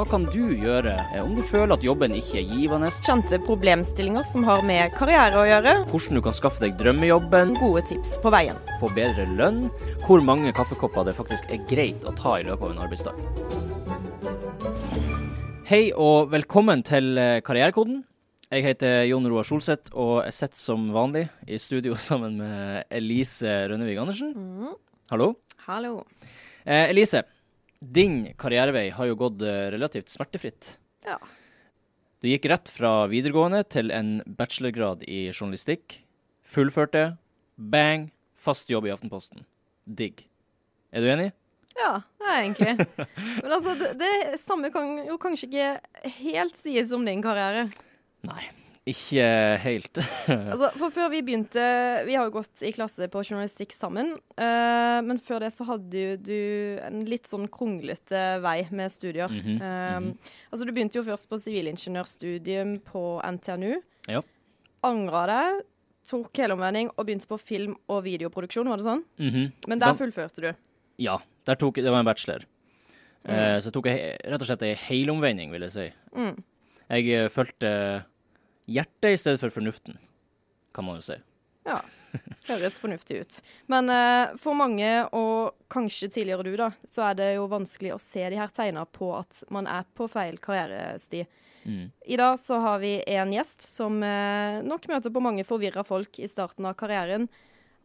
Hva kan du gjøre eh, om du føler at jobben ikke er givende? Kjente problemstillinger som har med karriere å gjøre. Hvordan du kan skaffe deg drømmejobben? Gode tips på veien. Få bedre lønn? Hvor mange kaffekopper det faktisk er greit å ta i løpet av en arbeidsdag? Hei og velkommen til eh, Karrierekoden. Jeg heter Jon Roar Solseth og jeg sitter som vanlig i studio sammen med Elise Rønnevig Andersen. Hallo. Hallo. Eh, Elise, din karrierevei har jo gått eh, relativt smertefritt. Ja. Du gikk rett fra videregående til en bachelorgrad i journalistikk. Fullførte. Bang! Fast jobb i Aftenposten. Digg. Er du enig? Ja, det er jeg egentlig. Men altså, det, det samme kan jo kanskje ikke helt sies om din karriere. Nei, ikke helt. Altså, for før vi begynte Vi har jo gått i klasse på journalistikk sammen. Uh, men før det så hadde jo du en litt sånn kronglete vei med studier. Mhm, Eh, Altså, du begynte jo først på sivilingeniørstudium på NTNU. Ja. Angra deg, tok helomvending og begynte på film- og videoproduksjon, var det sånn? Mhm. Men der fullførte du. Ja, der tok, det var en bachelor. Uh, så tok jeg rett og slett ei helomvending, vil jeg si. Mm. Jeg fulgte hjertet i stedet for fornuften, kan man jo si. Ja, høres fornuftig ut. Men eh, for mange, og kanskje tidligere du, da, så er det jo vanskelig å se de her tegna på at man er på feil karrieresti. Mm. I dag så har vi en gjest som eh, nok møter på mange forvirra folk i starten av karrieren.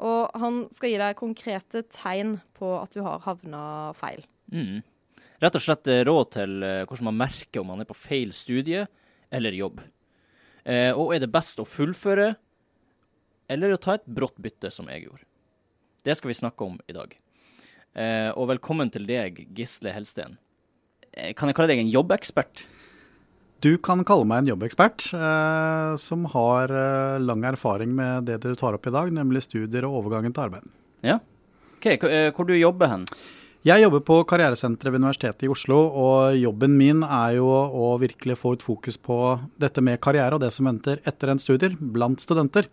Og han skal gi deg konkrete tegn på at du har havna feil. Mm. Rett og slett råd til eh, hvordan man merker om man er på feil studie eller jobb. Eh, og er det best å fullføre eller å ta et brått bytte, som jeg gjorde? Det skal vi snakke om i dag. Eh, og velkommen til deg, Gisle Helsten. Eh, kan jeg kalle deg en jobbekspert? Du kan kalle meg en jobbekspert eh, som har eh, lang erfaring med det du tar opp i dag, nemlig studier og overgangen til arbeid. Ja. OK, hvor du jobber hen? Jeg jobber på Karrieresenteret ved Universitetet i Oslo, og jobben min er jo å virkelig få ut fokus på dette med karriere og det som venter etter en studier blant studenter.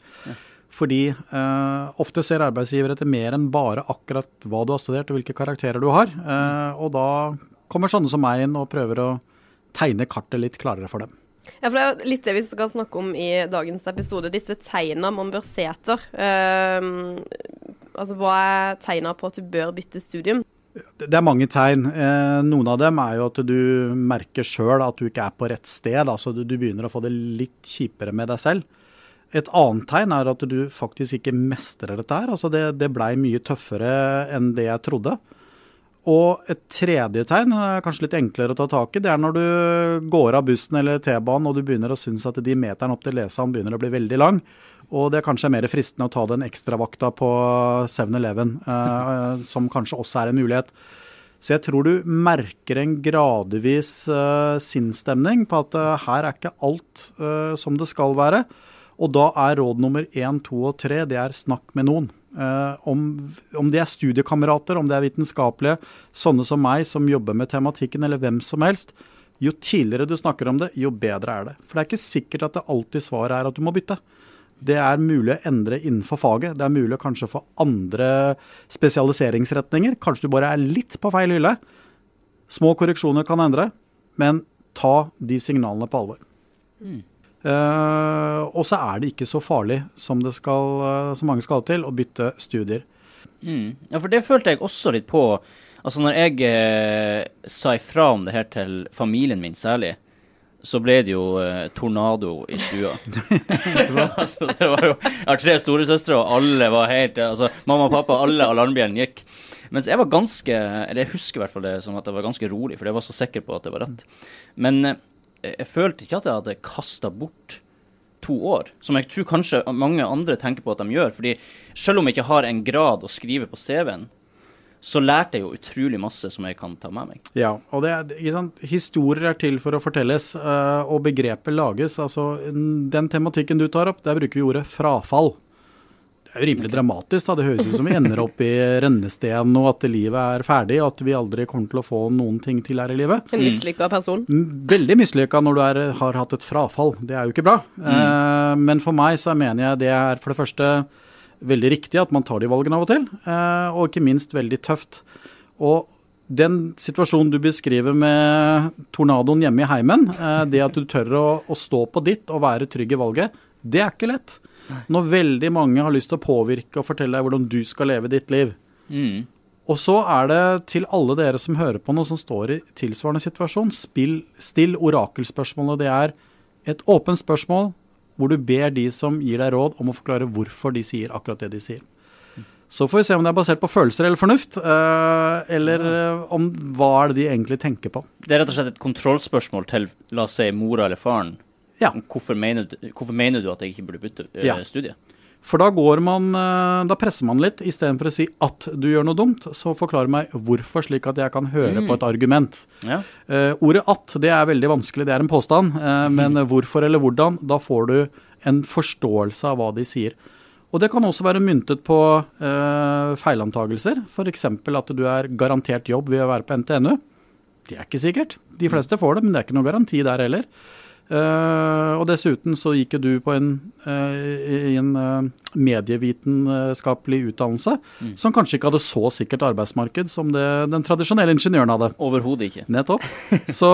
Fordi eh, ofte ser arbeidsgiver etter mer enn bare akkurat hva du har studert og hvilke karakterer du har. Eh, og da kommer sånne som meg inn og prøver å tegne kartet litt klarere for dem. Ja, for Det er litt det vi skal snakke om i dagens episode. Disse tegna man bør se etter. Ehm, altså, Hva er tegna på at du bør bytte studium? Det er mange tegn. Eh, noen av dem er jo at du merker sjøl at du ikke er på rett sted. Altså du, begynner å få det litt kjipere med deg selv. Et annet tegn er at du faktisk ikke mestrer dette her. Altså det, det blei mye tøffere enn det jeg trodde. Og et tredje tegn, er kanskje litt enklere å ta tak i, det er når du går av bussen eller T-banen og du begynner å synes at de meterne opp til Lesan begynner å bli veldig lang. Og det er kanskje mer fristende å ta den ekstravakta på 7-Eleven, eh, som kanskje også er en mulighet. Så jeg tror du merker en gradvis eh, sinnsstemning på at eh, her er ikke alt eh, som det skal være. Og da er råd nummer én, to og tre det er snakk med noen. Uh, om, om de er studiekamerater, om det er vitenskapelige, sånne som meg som jobber med tematikken, eller hvem som helst. Jo tidligere du snakker om det, jo bedre er det. For det er ikke sikkert at det alltid svaret er at du må bytte. Det er mulig å endre innenfor faget. Det er mulig kanskje få andre spesialiseringsretninger. Kanskje du bare er litt på feil hylle. Små korreksjoner kan endre, men ta de signalene på alvor. Mm. Uh, og så er det ikke så farlig som, skal, uh, som mange skal til, å bytte studier. Mm. Ja, for det følte jeg også litt på. Altså når jeg uh, sa ifra om det her til familien min særlig, så ble det jo tornado i stua. altså, det var jo, jeg har tre storesøstre, og alle var helt altså Mamma og pappa, alle alarmbjellene gikk. Mens jeg var ganske Eller jeg husker i hvert fall det som at jeg var ganske rolig, for jeg var så sikker på at det var rett. Men jeg følte ikke at jeg hadde kasta bort to år, som jeg tror kanskje mange andre tenker på at de gjør. fordi selv om jeg ikke har en grad å skrive på CV-en, så lærte jeg jo utrolig masse som jeg kan ta med meg. Ja, og det, Historier er til for å fortelles, eh, og begrepet lages. altså Den tematikken du tar opp, der bruker vi ordet frafall. Det er jo rimelig okay. dramatisk. da, Det høres ut som vi ender opp i rennesten og at livet er ferdig, og at vi aldri kommer til å få noen ting til her i livet. En mislykka person? Mm, veldig mislykka når du er, har hatt et frafall. Det er jo ikke bra. Mm. Eh, men for meg så mener jeg det er for det første veldig riktig at man tar de valgene av og til, eh, og ikke minst veldig tøft. Og den situasjonen du beskriver med tornadoen hjemme i heimen, eh, det at du tør å, å stå på ditt og være trygg i valget, det er ikke lett. Når veldig mange har lyst til å påvirke og fortelle deg hvordan du skal leve ditt liv. Mm. Og så er det til alle dere som hører på noe som står i tilsvarende situasjon, spill, still orakelspørsmål. Og det er et åpent spørsmål hvor du ber de som gir deg råd, om å forklare hvorfor de sier akkurat det de sier. Så får vi se om det er basert på følelser eller fornuft, uh, eller uh, om hva er det de egentlig tenker på. Det er rett og slett et kontrollspørsmål til la oss si mora eller faren ja. Hvorfor, mener du, hvorfor, mener du, at jeg ikke burde bytte uh, ja. studie? For da går man, eh, da presser man litt. Istedenfor å si at du gjør noe dumt, så forklar meg hvorfor, slik at jeg kan høre mm. på et argument. Ja. Uh, ordet 'at' det er veldig vanskelig, det er en påstand. Uh, men mm. hvorfor eller hvordan, da får du en forståelse av hva de sier. Og det kan også være myntet på uh, feilantagelser. F.eks. at du er garantert jobb ved å være på NTNU. Det er ikke sikkert. De fleste får det, men det er ikke noe garanti der heller. Uh, og dessuten så gikk jo du på en, uh, i en uh, medievitenskapelig utdannelse mm. som kanskje ikke hadde så sikkert arbeidsmarked som det den tradisjonelle ingeniøren hadde. Overhodet ikke. Nettopp. Så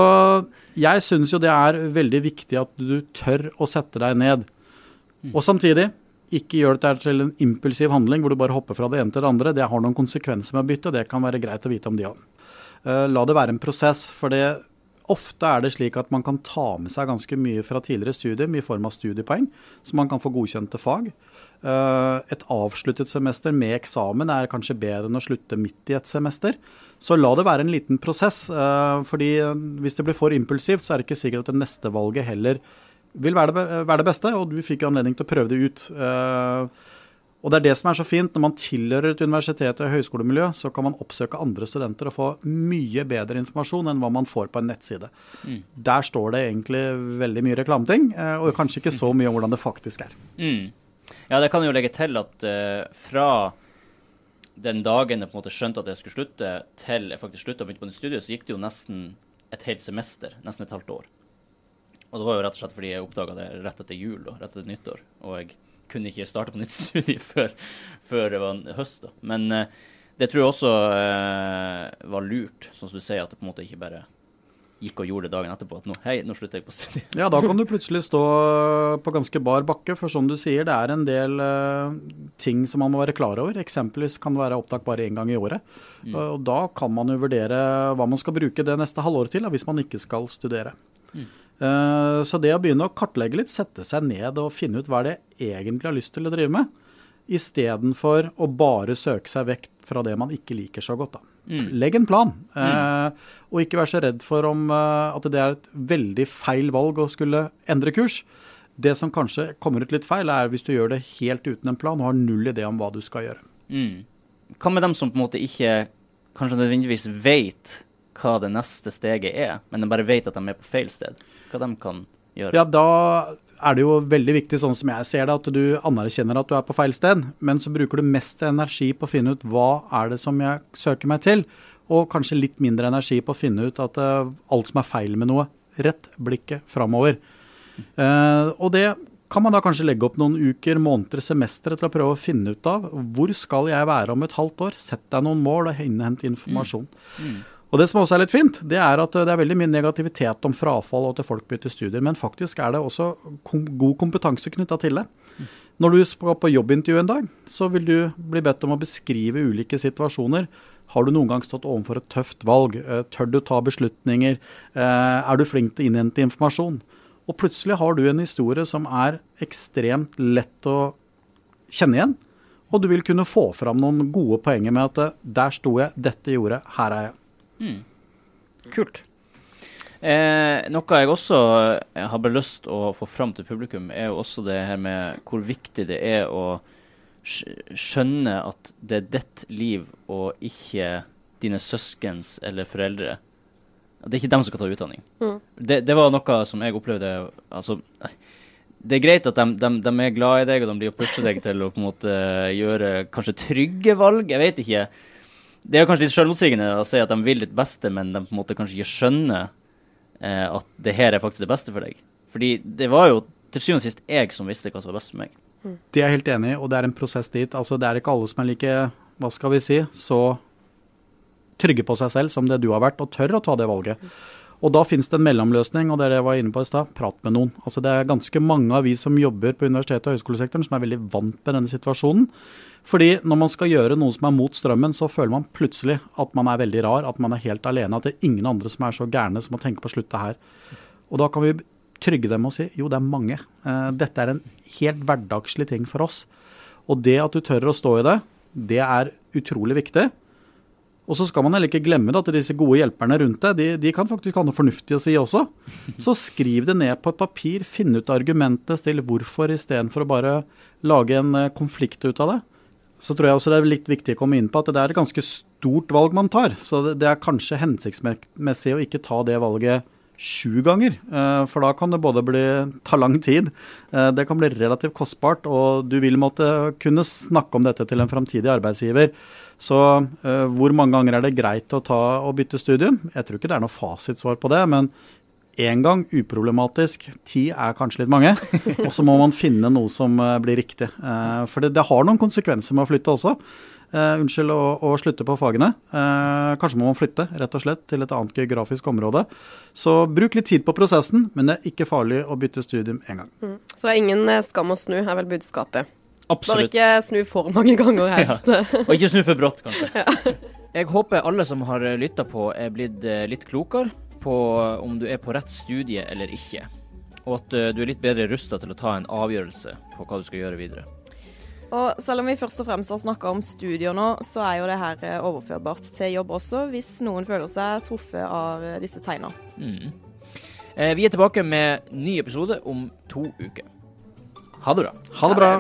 jeg syns jo det er veldig viktig at du tør å sette deg ned. Mm. Og samtidig, ikke gjør det til en impulsiv handling hvor du bare hopper fra det ene til det andre. Det har noen konsekvenser med å bytte, og det kan være greit å vite om de òg. La det være en prosess. for det Ofte er det slik at man kan ta med seg ganske mye fra tidligere studium i form av studiepoeng, så man kan få godkjente fag. Eh, et avsluttet semester med eksamen er kanskje bedre enn å slutte midt i et semester. Så la det være en liten prosess. Eh, fordi hvis det blir for impulsivt, så er det ikke sikkert at det neste valget heller vil være det, beste. Og du fikk jo anledning til å prøve det ut. Og det er det som er så fint. Når man tilhører et universitet og høyskolemiljø, så kan man oppsøke andre studenter og få mye bedre informasjon enn hva man får på en nettside. Mm. Der står det egentlig veldig mye reklameting, eh, og kanskje ikke så mye om hvordan det faktisk er. Mm. Ja, det kan jo legge til at uh, fra den dagen jeg på en måte skjønte at jeg skulle slutte, til jeg faktisk slutta og begynte på nytt studie, så gikk det jo nesten et helt semester, nesten et halvt år. Og det var jo rett og slett fordi jeg oppdaga det rett etter jul og rett etter nyttår. og jeg kunne ikke starte på nytt studie før, før det var høst. da. Men uh, det tror jeg også uh, var lurt, sånn som du sier, at det på en måte ikke bare gikk og gjorde det dagen etterpå. At nå, hei, nå slutter jeg på studiet. Ja, da kan du plutselig stå på ganske bar bakke. For som du sier, det er en del uh, ting som man må være klar over. Eksempelvis kan det være opptak bare én gang i året. Mm. Uh, og da kan man jo vurdere hva man skal bruke det neste halvåret til, da, hvis man ikke skal studere. Mm. Eh, Så det å begynne å kartlegge litt, sette seg ned og finne ut hva det egentlig har lyst til å drive med, istedenfor å bare søke seg vekk fra det man ikke liker så godt. da. Legg en plan, mm. og ikke vær så redd for om eh, at det er et veldig feil valg å skulle endre kurs. Det som kanskje kommer ut litt feil, er hvis du gjør det helt uten en plan og har null idé om hva du skal gjøre. Mm. Hva med dem som på en måte ikke kanskje nødvendigvis vet hva det neste steget er, men de bare vet at de er på feil sted? Hva de kan gjøre? Ja, da er det jo veldig viktig, sånn som jeg ser det, at du anerkjenner at du er på feil sted, men så bruker du mest energi på å finne ut hva er det som jeg søker meg til, og kanskje litt mindre energi på å finne ut at uh, alt som er feil med noe, rett blikket framover. Uh, og det kan man da kanskje legge opp noen uker, måneder, semestre til å prøve å finne ut av. Hvor skal jeg være om et halvt år? Sett deg noen mål og innhent informasjon. Og Det som også er litt fint, det er at det er veldig mye negativitet om frafall og at folk bytter studier, men faktisk er det også kom god kompetanse knytta til det. Når du skal på jobbintervju en dag, så vil du bli bedt om å beskrive ulike situasjoner. Har du noen gang stått overfor et tøft valg? Eh, Tør du ta beslutninger? Eh, Er du flink til å innhente informasjon? Og plutselig har du en historie som er ekstremt lett å kjenne igjen. Og du vil kunne få fram noen gode poenger med at eh, der sto jeg, dette gjorde her er jeg. Kult. Eh, noe jeg også eh, har bare lyst å få fram til publikum, er jo også det her med hvor viktig det er å skjønne at det er ditt liv og ikke dine søskens eller foreldre. Det er ikke dem som skal ta utdanning. Det, det var noe som jeg opplevde altså, Det er greit at de, de, de er glad i deg, og de blir å pushe deg til å på en måte gjøre kanskje trygge valg. Jeg vet ikke. Det er kanskje litt selvmotsigende å si at de vil ditt beste, men de på en måte kanskje ikke skjønner eh, at det her er faktisk det beste for deg. Fordi det var jo til syvende og sist jeg som visste hva som var best for meg. De er helt enig og det er en prosess dit. Altså, det er ikke alle som er like, hva skal vi si, så trygge på seg selv som det du har vært, og tør å ta det valget. Og da finnes det en mellomløsning, og det er det jeg var inne på i stad. Prat med noen. Altså Det er ganske mange av vi som jobber på universitetet og høyskolesektoren som er veldig vant med denne situasjonen. Fordi når man skal gjøre noe som er mot strømmen, så føler man plutselig at man er veldig rar, at man er helt alene, at det er ingen andre som er så gærne som å tenke på å slutte her. Og da kan vi trygge dem og si jo, det er mange. Eh, dette er en helt hverdagslig ting for oss. Og det at du tør å stå i det, det er utrolig viktig. Og så skal man heller ikke glemme at disse gode hjelperne rundt deg, de, de kan faktisk ha noe fornuftig å si også. Så skriv det ned på et papir, finn ut argumentene, til hvorfor istedenfor å bare lage en eh, konflikt ut av det. Så tror jeg også det er litt viktig å komme inn på at det er et ganske stort valg man tar. Så det, det er kanskje hensiktsmessig å ikke ta det valget sju ganger. eh, For da kan det både bli, ta lang tid, eh, det kan bli relativt kostbart, og du vil måtte kunne snakke om dette til en framtidig arbeidsgiver. Så eh, hvor mange ganger er det greit å ta og bytte studium? Jeg tror ikke det er noe fasitsvar på det, men én gang uproblematisk. Ti er kanskje litt mange. Og så må man finne noe som blir riktig. For det, det har noen konsekvenser med å flytte også. Eh, unnskyld å, å slutte på fagene. Uh, kanskje må man flytte rett og slett til et annet geografisk område. Så bruk litt tid på prosessen, men det er ikke farlig å bytte studium én gang. Så det er ingen eh, skam å snu, er vel budskapet. Bare ikke snu for mange ganger, helst. Og ikke snu for brått, kanskje. Jeg håper alle som har lytta på, er blitt litt klokere på om du er på rett studie eller ikke. Og at du er litt bedre rusta til å ta en avgjørelse på hva du skal gjøre videre. Og selv om vi først og fremst har snakka om studier nå, så er jo det her eh, overførbart til jobb også, hvis noen føler seg truffet av eh, disse tegna. Mm. Eh, vi er tilbake med ny episode om to uker. Ha det bra. Ha det bra.